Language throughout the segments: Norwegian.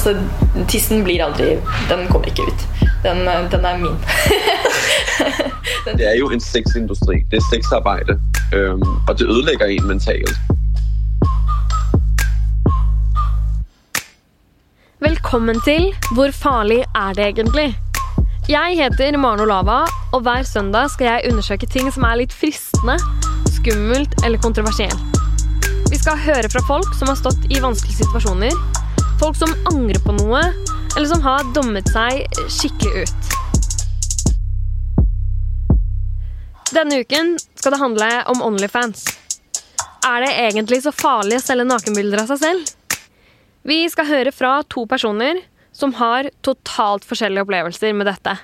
Altså, tissen blir aldri Den kommer ikke ut. Den, den er min. det er jo en sexindustri. Det er sexarbeid. Um, og det ødelegger en mentalt. Velkommen til Hvor farlig er det egentlig? Jeg heter Maren Olava, og hver søndag skal jeg undersøke ting som er litt fristende, skummelt eller kontroversielt. Vi skal høre fra folk som har stått i vanskelige situasjoner, folk som angrer på noe, eller som har dommet seg skikkelig ut. Denne uken skal det handle om Onlyfans. Er det egentlig så farlig å selge nakenbilder av seg selv? Vi skal høre fra to personer som har totalt forskjellige opplevelser med dette.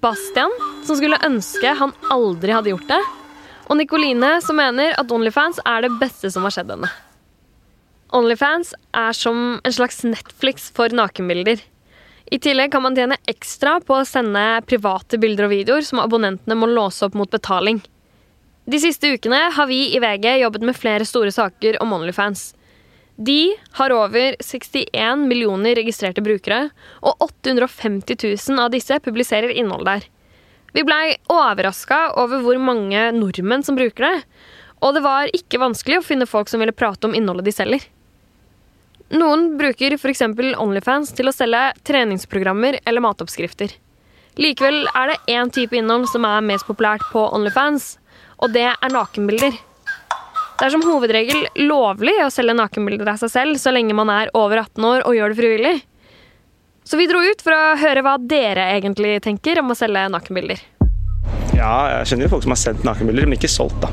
Bastian, som skulle ønske han aldri hadde gjort det. Og Nikoline, som mener at Onlyfans er det beste som har skjedd henne. Onlyfans er som en slags Netflix for nakenbilder. I tillegg kan man tjene ekstra på å sende private bilder og videoer som abonnentene må låse opp mot betaling. De siste ukene har vi i VG jobbet med flere store saker om Onlyfans. De har over 61 millioner registrerte brukere, og 850 000 av disse publiserer innhold der. Vi blei overraska over hvor mange nordmenn som bruker det, og det var ikke vanskelig å finne folk som ville prate om innholdet de selger. Noen bruker f.eks. Onlyfans til å selge treningsprogrammer eller matoppskrifter. Likevel er det én type innhold som er mest populært på Onlyfans, og det er nakenbilder. Det er som hovedregel lovlig å selge nakenbilder av seg selv så lenge man er over 18 år og gjør det frivillig. Så vi dro ut for å høre hva dere egentlig tenker om å selge nakenbilder. Ja, jeg kjenner jo folk som har sendt nakenbilder, men ikke solgt, da.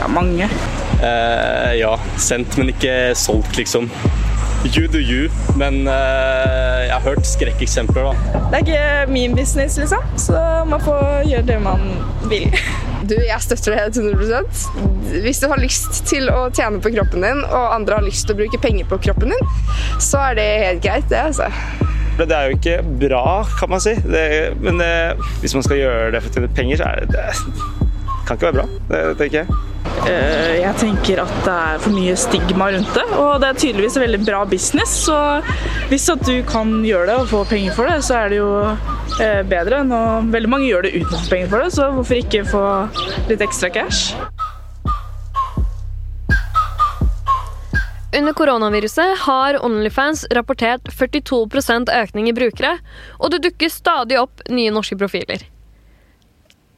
Ja, mange. Eh, ja, sendt, men ikke solgt, liksom. You do you, men eh, jeg har hørt skrekkeksempler, da. Det er ikke min business, liksom, så man får gjøre det man vil. Du, jeg støtter det 100% Hvis du har lyst til å tjene på kroppen din, og andre har lyst til å bruke penger på kroppen din, så er det helt greit, det, altså. Det er jo ikke bra, kan man si. Det, men det, hvis man skal gjøre det for å tjene penger, så er det, det kan ikke være bra. Det tenker jeg. Eh, jeg tenker at det er for mye stigma rundt det, og det er tydeligvis veldig bra business. Så hvis at du kan gjøre det og få penger for det, så er det jo eh, bedre. Nå, veldig mange gjør det uten å få penger for det, så hvorfor ikke få litt ekstra cash? Under koronaviruset har Onlyfans rapportert 42% økning i brukere, og det dukker stadig opp nye norske profiler.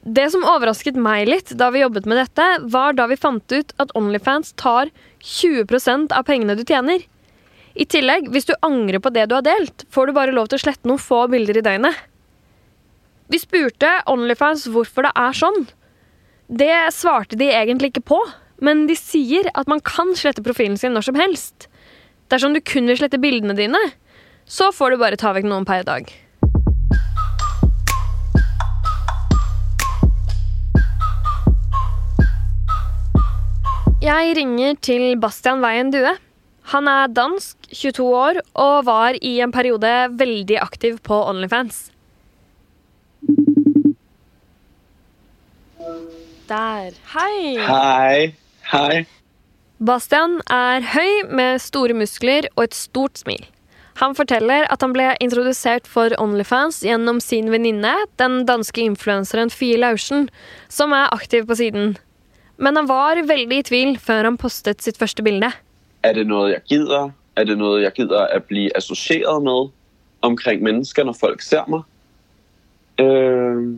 Det som overrasket meg litt da vi jobbet med dette, var da vi fant ut at Onlyfans tar 20% av pengene du tjener. I tillegg, hvis du angrer på det du har delt, får du bare lov til å slette noen få bilder i døgnet. Vi spurte Onlyfans hvorfor det er sånn. Det svarte de egentlig ikke på, men de sier at man kan slette profilen sin når som helst. Dersom du kun vil slette bildene dine, så får du bare ta vekk noen per dag. Jeg ringer til Bastian Veien Due. Han er dansk, 22 år, og var i en periode veldig aktiv på Onlyfans. Der. Hei. Hei. Hei. Bastian er høy med store muskler og et stort smil. Han forteller at han ble introdusert for Onlyfans gjennom sin venninne, den danske influenseren Fie Laursen, som er aktiv på siden. Men han var veldig i tvil før han postet sitt første bilde. Er det noe jeg gidder? Er det noe jeg gidder å bli assosiert med omkring mennesker når folk ser meg? Uh,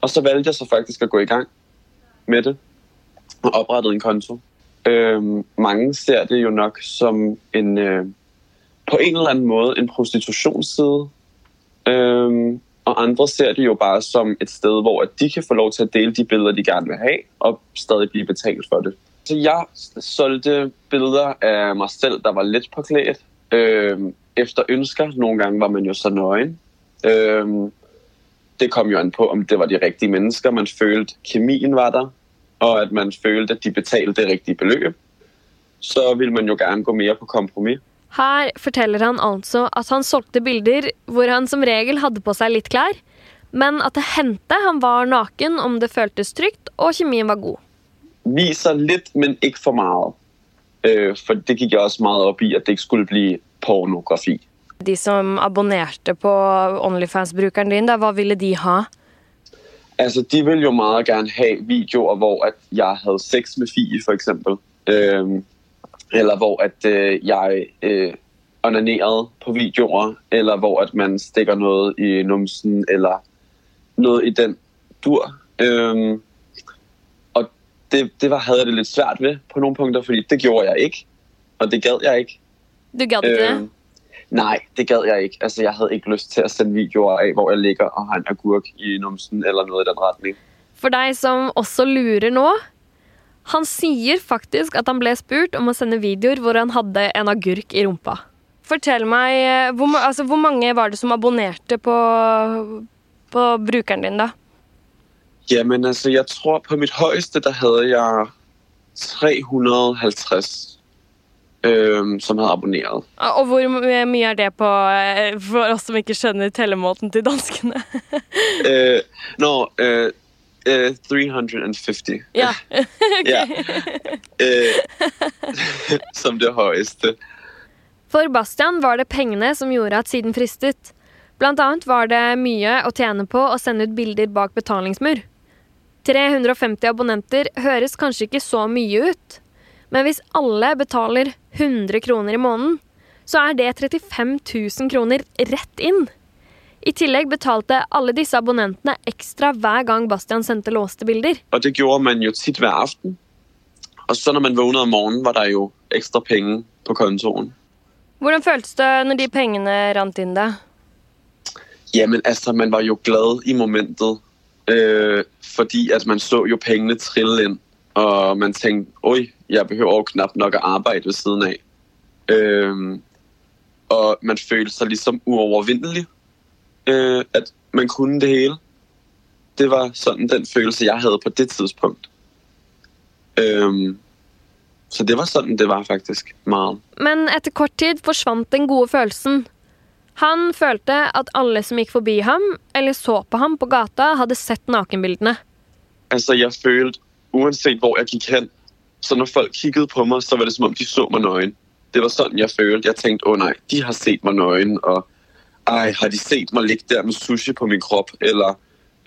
og så valgte jeg så faktisk å gå i gang med det og opprettet en konto. Uh, mange ser det jo nok som en uh, på en eller annen måte en prostitusjonsside. Uh, og andre ser det jo bare som et sted hvor de kan få lov til å dele de bilder de gjerne vil ha, og stadig bli betalt for det. Så jeg solgte bilder av meg selv der var litt påkledd. Øh, efter ønsker. Noen ganger var man jo så nøyen. Øh, det kom jo an på om det var de riktige mennesker. Man følte kjemien var der, og at man følte at de betalte det riktige beløp. Så ville man jo gjerne gå mer på kompromiss. Her forteller han altså at han solgte bilder hvor han som regel hadde på seg litt klær, men at det hendte han var naken om det føltes trygt og kjemien var god. Viser litt, men ikke for mye. Øh, for det gikk jeg også mye opp i at det ikke skulle bli pornografi. De som abonnerte på Onlyfans-brukeren din, da, hva ville de ha? Altså, de ville jo meget gerne ha videoer, hvor at jeg hadde sex med Fie, for eksempel. Eller hvor at øh, jeg øh, onanerede på videoer, eller hvor at man stikker noget i numsen, eller noget i den dur. Øhm, og det, det var, havde jeg det lidt svært ved på nogle punkter, fordi det gjorde jeg ikke, og det gad jeg ikke. Du gad ikke det? Øhm, nej, det gad jeg ikke. Altså, jeg havde ikke lyst til at sende videoer af, hvor jeg ligger og har en agurk i numsen, eller noget i den retning. For deg som også lurer nå, han sier faktisk at han ble spurt om å sende videoer hvor han hadde en agurk i rumpa. Fortell meg, eh, hvor, altså, hvor mange var det som abonnerte på, på brukeren din, da? Jamen altså, jeg tror på mitt høyeste der hadde jeg 350, øhm, som hadde abonneret. Og hvor mye er det på eh, For oss som ikke skjønner tellemåten til danskene? uh, Nå, øh, øh, 350. Ja. Ja. Øh, som det høyeste. For Bastian var det pengene som gjorde at siden fristet. Blant annet var det mye å tjene på å sende ut bilder bak betalingsmur. 350 abonnenter høres kanskje ikke så mye ut, men hvis alle betaler 100 kroner i måneden, så er det 35 000 kroner rett inn. I tillegg betalte alle disse abonnentene ekstra hver gang Bastian sendte låste bilder. Og det gjorde man jo tit hver aften. Og så når man våknet om morgenen, var det jo ekstra penge på kontoen. Hvordan føltes det når de pengene rant inn, da? Jamen altså, man var jo glad i momentet. Øh, fordi at man så jo pengene trille inn. Og man tenkte oi, jeg behøver jo knapt nok å arbeide ved siden av. Øh, og man følte seg liksom uovervindelig. Øh, at man kunne det hele. Det var sådan den følelse, jeg havde på det tidspunkt. Øh, så det var sådan, det var faktisk meget. Men etter kort tid forsvant den gode følelsen. Han følte at alle som gikk forbi ham, eller så på ham på gata, hadde sett nakenbildene. Altså, jeg følte, Uansett hvor jeg gikk hen, så når folk kikket på meg, så var det som om, de så meg nøgen. Det var sånn jeg følte. Jeg tenkte å nei, de har sett meg nøgen, og ej, har de set mig ligge der med sushi på min krop, eller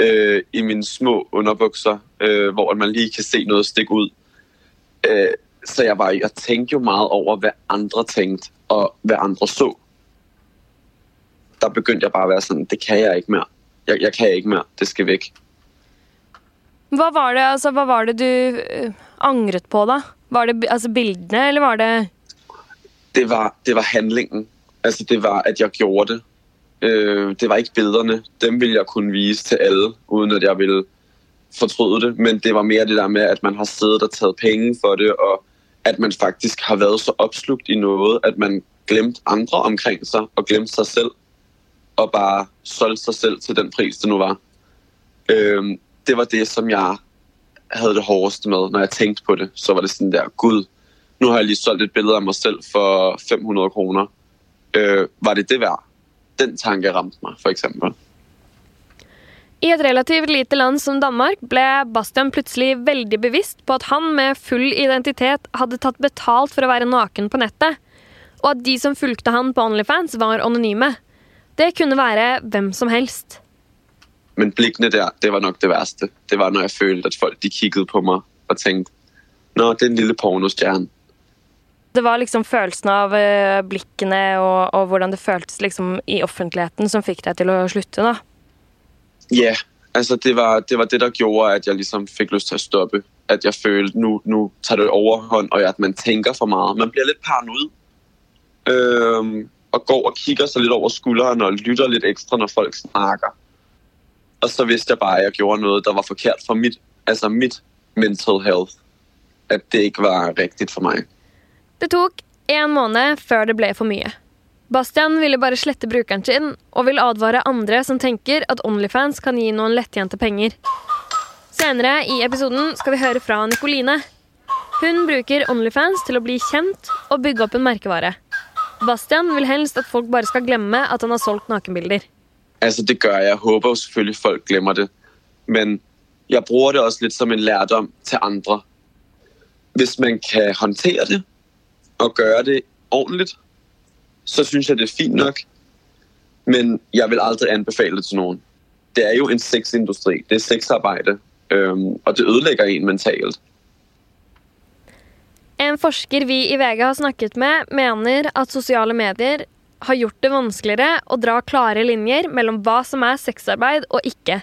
øh, i mine små underbukser, øh, hvor man lige kan se noget stikke ud. Øh, så jeg, var, jeg tænkte jo meget over, hvad andre tænkte, og hvad andre så. Der begyndte jeg bare at være sådan, det kan jeg ikke mere. Jeg, jeg kan ikke mere, det skal væk. Hva var det, altså, hva var det du øh, angret på, da? Var det altså, bildene, eller var det det var, det var handlingen. Altså, det var, at jeg gjorde det. Øh, det var ikke billederne. Dem ville jeg kunne vise til alle, uden at jeg ville fortryde det. Men det var mer det der med, at man har siddet og taget penge for det, og at man faktisk har været så opslugt i noget, at man glemte andre omkring sig, og glemte sig selv, og bare solgte sig selv til den pris, det nu var. Øh, det var det, som jeg havde det hårdeste med, når jeg tænkte på det. Så var det sådan der, gud, nu har jeg lige solgt et billede af mig selv for 500 kroner. Øh, var det det værd? Den tanken ramte meg, eksempel. I et relativt lite land som Danmark ble Bastian plutselig veldig bevisst på at han med full identitet hadde tatt betalt for å være naken på nettet, og at de som fulgte han på Onlyfans, var anonyme. Det kunne være hvem som helst. Men blikkene der, det var nok det verste. Det var, når jeg følte, at folk de kikket på meg og tenkte Nå, det er en lille pornostjerne. Det var liksom følelsen av øh, blikkene og, og hvordan det føltes liksom i offentligheten som fikk deg til å slutte, da. Ja, altså det var, det var der gjorde, at jeg liksom fikk lyst til å stoppe. At jeg følte, nu, nu tar det overhånd, og at man tenker for mye. Man blir litt paranoid. Øhm, og går og kikker seg litt over skulderen og lytter litt ekstra, når folk snakker. Og så visste jeg bare, at jeg gjorde noe der var forkert for mitt, altså mitt mental health. At det ikke var riktig for mig. Det tok en måned før det ble for mye. Bastian ville bare slette brukeren sin, og vil advare andre som tenker at Onlyfans kan gi noen lettjente penger. Senere i episoden skal vi høre fra Nikoline. Hun bruker Onlyfans til å bli kjent og bygge opp en merkevare. Bastian vil helst at folk bare skal glemme at han har solgt nakenbilder. Altså, det gør jeg. Jeg håper selvfølgelig, folk glemmer det. Men jeg bruger det også litt som en lærdom til andre. Hvis man kan håndtere det og gøre det ordentligt, så synes jeg, det er fint nok. Men jeg vil aldri anbefale det til noen. Det er jo en sexindustri. Det er sexarbeid. Øhm, og det ødelegger en mentalt. En forsker vi i VG har snakket med, mener at sosiale medier har gjort det vanskeligere å dra klare linjer mellom hva som er sexarbeid og ikke.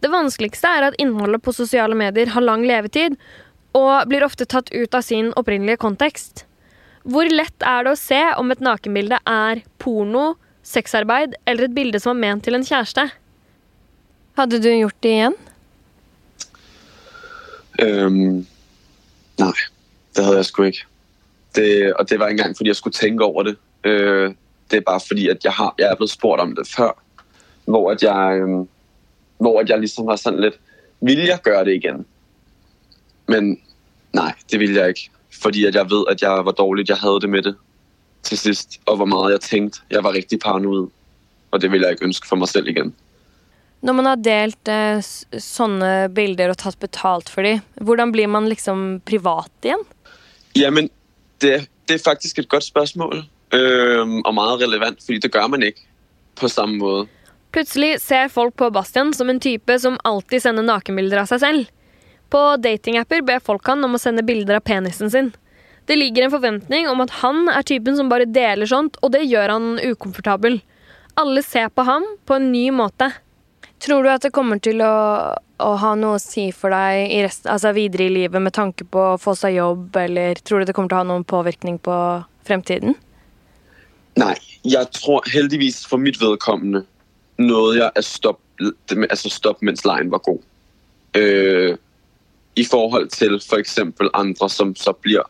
Det vanskeligste er at innholdet på sosiale medier har lang levetid og blir ofte tatt ut av sin opprinnelige kontekst. Hvor lett er det å se om et nakenbilde er porno, sexarbeid eller et bilde som er ment til en kjæreste? Hadde du gjort det igjen? Um, nei, det hadde jeg sgu ikke. Det, og det var ikke engang fordi jeg skulle tenke over det. Uh, det er bare fordi at jeg, har, jeg er blitt spurt om det før. Hvor at jeg, um, hvor at jeg liksom har sånn litt Vil jeg gjøre det igjen? Men nei, det vil jeg ikke. Fordi at jeg vet at jeg var dårlig jeg hadde det med det til sist. Og hvor mye jeg tenkte. Jeg var riktig paranoid. Og det ville jeg ikke ønske for meg selv igjen. Når man har delt eh, sånne bilder og tatt betalt for dem, hvordan blir man liksom privat igjen? Jamen, det, det er faktisk et godt spørsmål. øh, og meget relevant, fordi det gør man ikke på samme måte. Plutselig ser folk på Bastian som en type som alltid sender nakenbilder av seg selv. På datingapper ber folk han om å sende bilder av penisen sin. Det ligger en forventning om at han er typen som bare deler sånt, og det gjør han ukomfortabel. Alle ser på ham på en ny måte. Tror du at det kommer til å, å ha noe å si for deg i rest, altså videre i livet med tanke på å få seg jobb, eller tror du det kommer til å ha noen påvirkning på fremtiden? Nei, jeg tror heldigvis for mitt vedkommende nåede jeg at stoppe, altså stopp mens leien var god. Øh, I forhold til f.eks. andre som så blir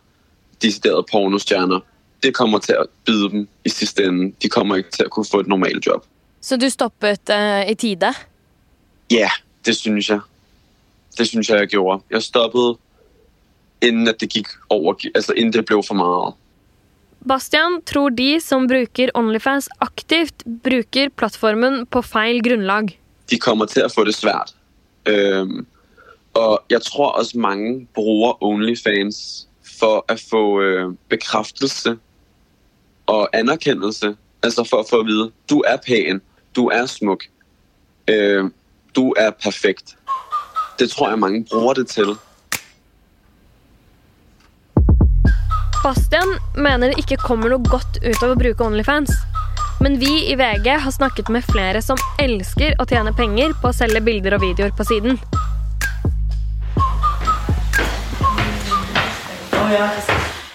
desideret pornostjerner. Det kommer til å bide dem i siste ende. De kommer ikke til å kunne få et normalt jobb. Så du stoppet uh, i tide? Ja, det synes jeg. Det synes jeg jeg gjorde. Jeg stoppet innen at det gikk over, altså innen det ble for mye. Bastian tror de som bruker Onlyfans aktivt, bruker plattformen på feil grunnlag. De kommer til å få det svært. Um, og jeg tror også mange bruker Onlyfans for å få øh, bekreftelse og anerkjennelse. Altså for å få vite du er pen, du er smuk, øh, du er perfekt. Det tror jeg mange bruker det til. Bastian mener det ikke kommer noe godt ut av å bruke Onlyfans. Men vi i VG har snakket med flere som elsker å tjene penger på å selge bilder og videoer på siden. Jeg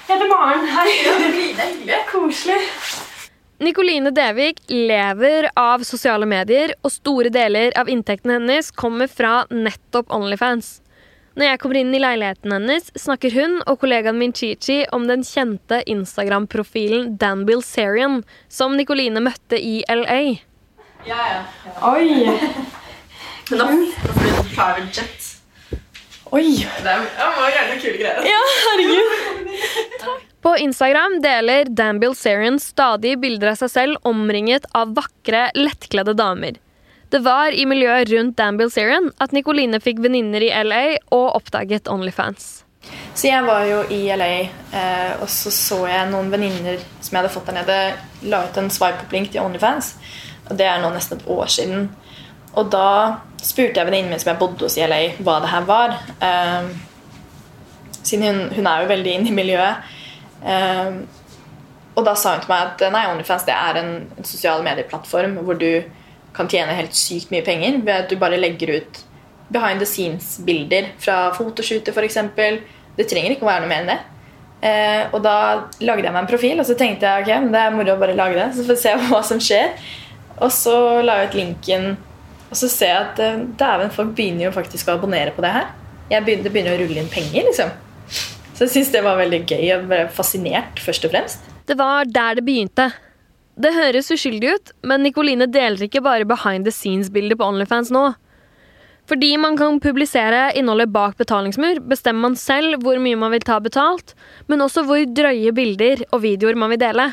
heter Maren. Hei. Koselig. Nikoline Devik lever av sosiale medier, og store deler av inntekten hennes kommer fra nettopp Onlyfans. Når jeg kommer inn i leiligheten hennes, snakker hun og kollegaen min Chichi om den kjente Instagram-profilen Dan Bilzerian, som Nikoline møtte i LA. Ja, ja. Oi. Hun har en private jet. Oi. Det er ja, det var gjerne kule greier. Ja. Instagram deler Dan Bilzerian stadig bilder av seg selv omringet av vakre, lettkledde damer. Det var i miljøet rundt Dan Bilzerian at Nicoline fikk venninner i LA og oppdaget Onlyfans. Så jeg var jo i LA, eh, og så så jeg noen venninner som jeg hadde fått der nede, la ut en swipe-opp-link til Onlyfans. Og det er nå nesten et år siden. Og da spurte jeg venninnen min som jeg bodde hos i LA, hva det her var. Eh, siden hun, hun, er jo veldig inne i miljøet. Eh, og da sa hun til meg at nei, Onlyfans det er en, en sosial medieplattform hvor du kan tjene helt sykt mye penger ved at du bare legger ut behind the scenes-bilder fra fotoshooter f.eks. Det trenger ikke å være noe mer enn det. Eh, og da lagde jeg meg en profil, og så tenkte jeg ok, det er moro å bare lage det. Så får vi se hva som skjer. Og så la jeg ut linken, og så ser jeg at eh, dæven, folk begynner jo faktisk å abonnere på det her. Begynner, det begynner å rulle inn penger, liksom. Så jeg syns det var veldig gøy og ble fascinert, først og fremst. Det var der det begynte. Det høres uskyldig ut, men Nikoline deler ikke bare behind the scenes-bilder på Onlyfans nå. Fordi man kan publisere innholdet bak betalingsmur, bestemmer man selv hvor mye man vil ta betalt, men også hvor drøye bilder og videoer man vil dele.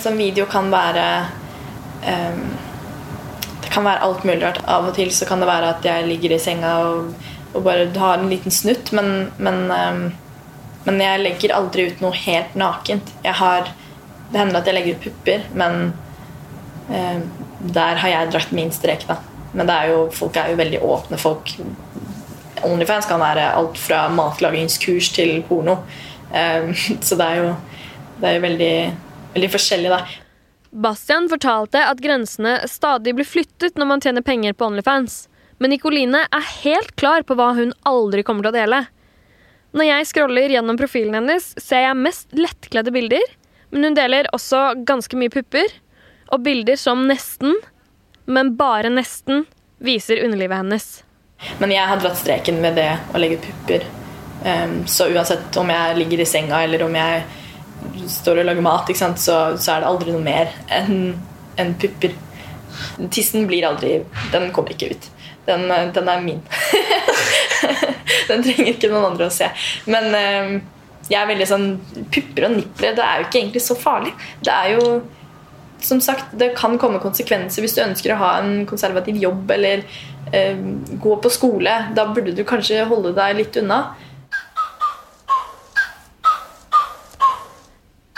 Sånn video kan være um, Det kan være alt mulig rart. Av og til så kan det være at jeg ligger i senga og, og bare har en liten snutt, men, men, um, men jeg legger aldri ut noe helt nakent. Har det hender at jeg legger ut pupper, men eh, der har jeg dratt min strek, da. Men er jo, folk er jo veldig åpne. Folk Onlyfans kan være alt fra matlagingskurs til porno. Eh, så det er jo, det er jo veldig, veldig forskjellig, da. Bastian fortalte at grensene stadig blir flyttet når man tjener penger på Onlyfans. Men Nikoline er helt klar på hva hun aldri kommer til å dele. Når jeg scroller gjennom profilen hennes, ser jeg mest lettkledde bilder, men hun deler også ganske mye pupper. Og bilder som nesten, men bare nesten, viser underlivet hennes. Men jeg har dratt streken med det å legge pupper. Um, så uansett om jeg ligger i senga eller om jeg står og lager mat, så, så, er det aldri noe mer enn en pupper. Tissen blir aldri Den kommer ikke ut. Den, den er min. den trenger ikke noen andre å se. Men um, jeg er veldig sånn Pupper og nipler, det er jo ikke egentlig så farlig. Det er jo som sagt, det kan komme konsekvenser hvis du ønsker å ha en konservativ jobb eller eh, gå på skole. Da burde du kanskje holde deg litt unna.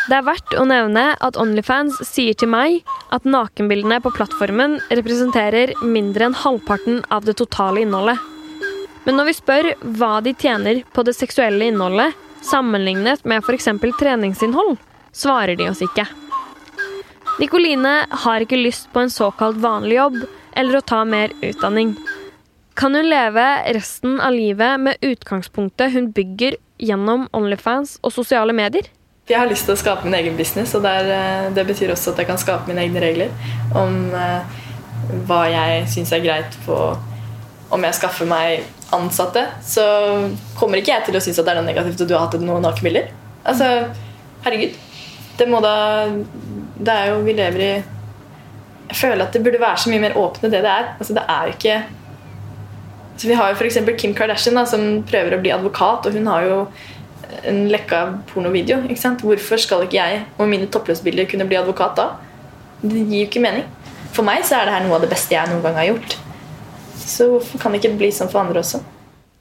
Det er verdt å nevne at Onlyfans sier til meg at nakenbildene på plattformen representerer mindre enn halvparten av det totale innholdet. Men når vi spør hva de tjener på det seksuelle innholdet, sammenlignet med f.eks. treningsinnhold, svarer de oss ikke. Nikoline har ikke lyst på en såkalt vanlig jobb eller å ta mer utdanning. Kan hun leve resten av livet med utgangspunktet hun bygger gjennom Onlyfans og sosiale medier? Jeg har lyst til å skape min egen business, og der, eh, det betyr også at jeg kan skape mine egne regler om eh, hva jeg syns er greit på om jeg skaffer meg ansatte. Så kommer ikke jeg til å synes at det er noe negativt at du har hatt noen nakenbilder. Altså, herregud. Det må da Det er jo Vi lever i Jeg føler at det burde være så mye mer åpne det det er. Altså, det er jo ikke så Vi har jo f.eks. Kim Kardashian, da, som prøver å bli advokat, og hun har jo en lekka pornovideo. ikke sant? Hvorfor skal ikke jeg og mine toppløsbilder kunne bli advokat da? Det gir jo ikke mening. For meg så er det her noe av det beste jeg noen gang har gjort. Så hvorfor kan det ikke bli sånn for andre også?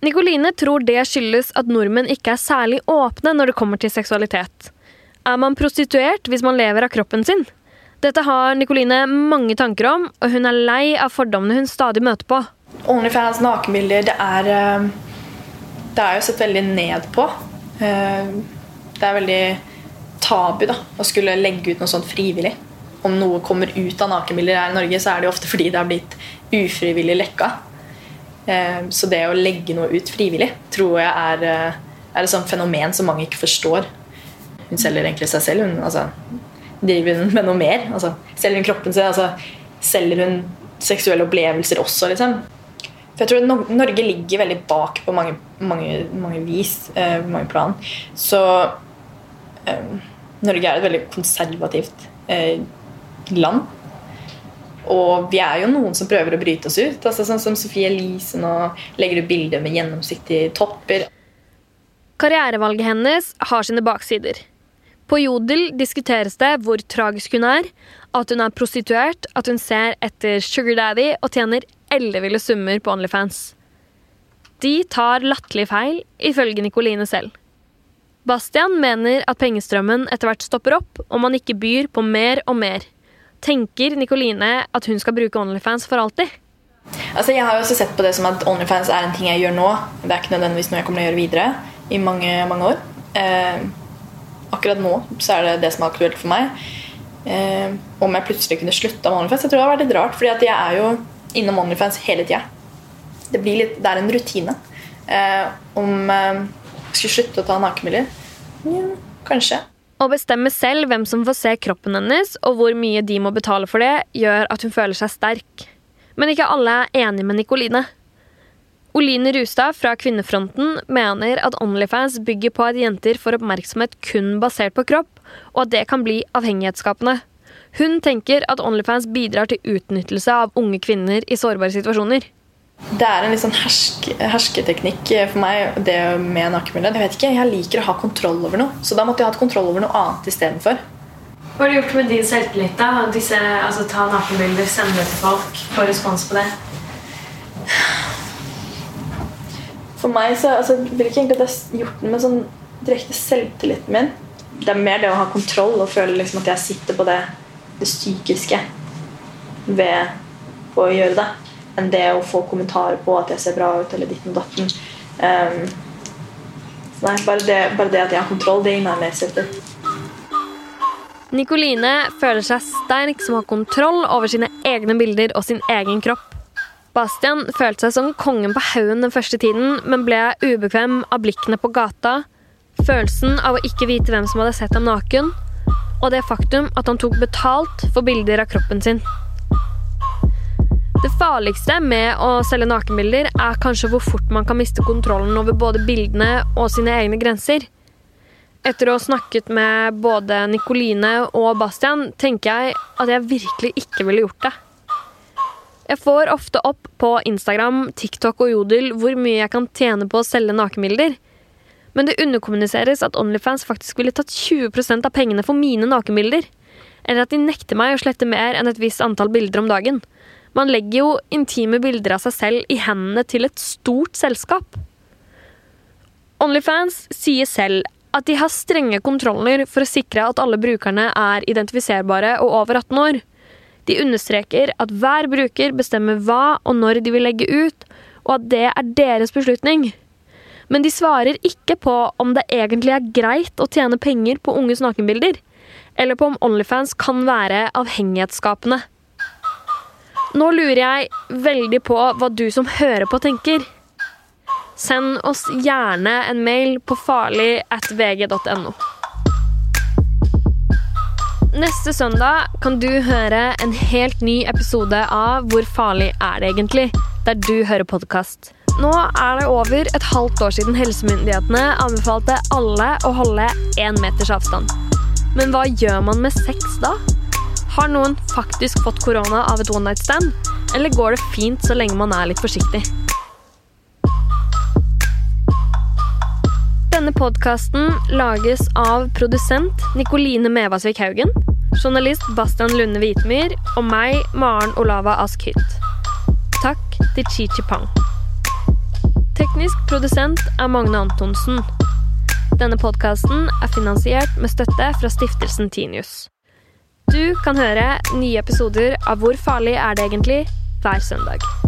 Nikoline tror det skyldes at nordmenn ikke er særlig åpne når det kommer til seksualitet. Er man prostituert hvis man lever av kroppen sin? Dette har Nikoline mange tanker om, og hun er lei av fordommene hun stadig møter på. Onlyfans, nakenbilder, det er eh, Det er jo sett veldig ned på. Eh, det er veldig tabu da, å skulle legge ut noe sånt frivillig. Om noe kommer ut av nakenbilder her i Norge, så er det ofte fordi det har blitt ufrivillig lekka. Eh, så det å legge noe ut frivillig tror jeg er, eh, er et sånt fenomen som mange ikke forstår. Hun selger egentlig seg selv. Hun altså, driver hun med noe mer. Altså, selger hun kroppen sin? Altså, selger hun seksuelle opplevelser også, liksom? For jeg tror Norge ligger veldig bak på mange, mange, mange vis, eh, mange plan. Så eh, Norge er et veldig konservativt eh, land. Og vi er jo noen som prøver å bryte oss ut. Altså, sånn som Sofie Elise nå legger ut bilder med gjennomsiktige topper. Karrierevalget hennes har sine baksider. På Jodel diskuteres det hvor tragisk hun er, at hun er prostituert, at hun ser etter sugar daddy og tjener elleville summer på Onlyfans. De tar latterlig feil, ifølge Nikoline selv. Bastian mener at pengestrømmen etter hvert stopper opp om man ikke byr på mer og mer. Tenker Nikoline at hun skal bruke Onlyfans for alltid? Altså, jeg har jo også sett på det som at Onlyfans er en ting jeg gjør nå. Det er ikke nødvendigvis noe jeg kommer til å gjøre videre i mange, mange år. Eh, akkurat nå så er det det som er aktuelt for meg. Eh, om jeg plutselig kunne slutte med Onlyfans, jeg tror det har vært litt rart. fordi jeg er jo innom Onlyfans hele tida. Det, det er en rutine. Eh, om eh, jeg skulle slutte å ta nakenbilder? Ja, kanskje. Å bestemme selv hvem som får se kroppen hennes, og hvor mye de må betale for det, gjør at hun føler seg sterk. Men ikke alle er enig med Nikoline. Oline Rustad fra Kvinnefronten mener at Onlyfans bygger på at jenter får oppmerksomhet kun basert på kropp, og at det kan bli avhengighetsskapende. Hun tenker at Onlyfans bidrar til utnyttelse av unge kvinner i sårbare situasjoner. Det er en litt sånn hersk, hersketeknikk for meg, det med nakenbilder. Jeg vet ikke, jeg liker å ha kontroll over noe, så da måtte jeg hatt kontroll over noe annet istedenfor. Hva har du gjort med din selvtillit? da? Disse, altså, ta nakenbilder, sende det til folk, få respons på det? For meg så altså, vil ikke egentlig at jeg har gjort det med sånn direkte selvtilliten min. Det er mer det å ha kontroll og føle liksom at jeg sitter på det det psykiske. ved å gjøre det, enn det å få kommentarer på at jeg ser bra ut, eller ditten og datten. Um, nei, bare det, bare det at jeg har kontroll, det gir meg mer selvtillit. Nikoline føler seg sterk som har kontroll over sine egne bilder og sin egen kropp. Bastian følte seg som kongen på haugen den første tiden, men ble ubekvem av blikkene på gata, følelsen av å ikke vite hvem som hadde sett ham naken, og det faktum at han tok betalt for bilder av kroppen sin. Det farligste med å selge nakenbilder er kanskje hvor fort man kan miste kontrollen over både bildene og sine egne grenser. Etter å ha snakket med både Nikoline og Bastian, tenker jeg at jeg virkelig ikke ville gjort det. Jeg får ofte opp på Instagram, TikTok og Jodel hvor mye jeg kan tjene på å selge nakenbilder. Men det underkommuniseres at Onlyfans faktisk ville tatt 20% av pengene for mine nakenbilder. Eller at de nekter meg å slette mer enn et visst antall bilder om dagen. Man legger jo intime bilder av seg selv i hendene til et stort selskap. Onlyfans sier selv at de har strenge kontroller for å sikre at alle brukerne er identifiserbare og over 18 år. De understreker at hver bruker bestemmer hva og når de vil legge ut, og at det er deres beslutning. Men de svarer ikke på om det egentlig er greit å tjene penger på unges nakenbilder, eller på om Onlyfans kan være avhengighetsskapende. Nå lurer jeg veldig på hva du som hører på, tenker. Send oss gjerne en mail på farlig at vg.no. Neste søndag kan du høre en helt ny episode av Hvor farlig er det egentlig? Der du hører podkast. Nå er det over et halvt år siden helsemyndighetene anbefalte alle å holde én meters avstand. Men hva gjør man med sex da? Har noen faktisk fått korona av et one night stand? Eller går det fint så lenge man er litt forsiktig? Denne podkasten lages av produsent Nikoline Mevasvik Haugen, journalist Bastian Lunde Hvitmyr og meg, Maren Olava Ask Hytt. Takk til Chi-Chi Pang. Teknisk produsent er Magne Antonsen. Denne podkasten er finansiert med støtte fra stiftelsen Tinius. Du kan høre nye episoder av Hvor farlig er det egentlig hver søndag.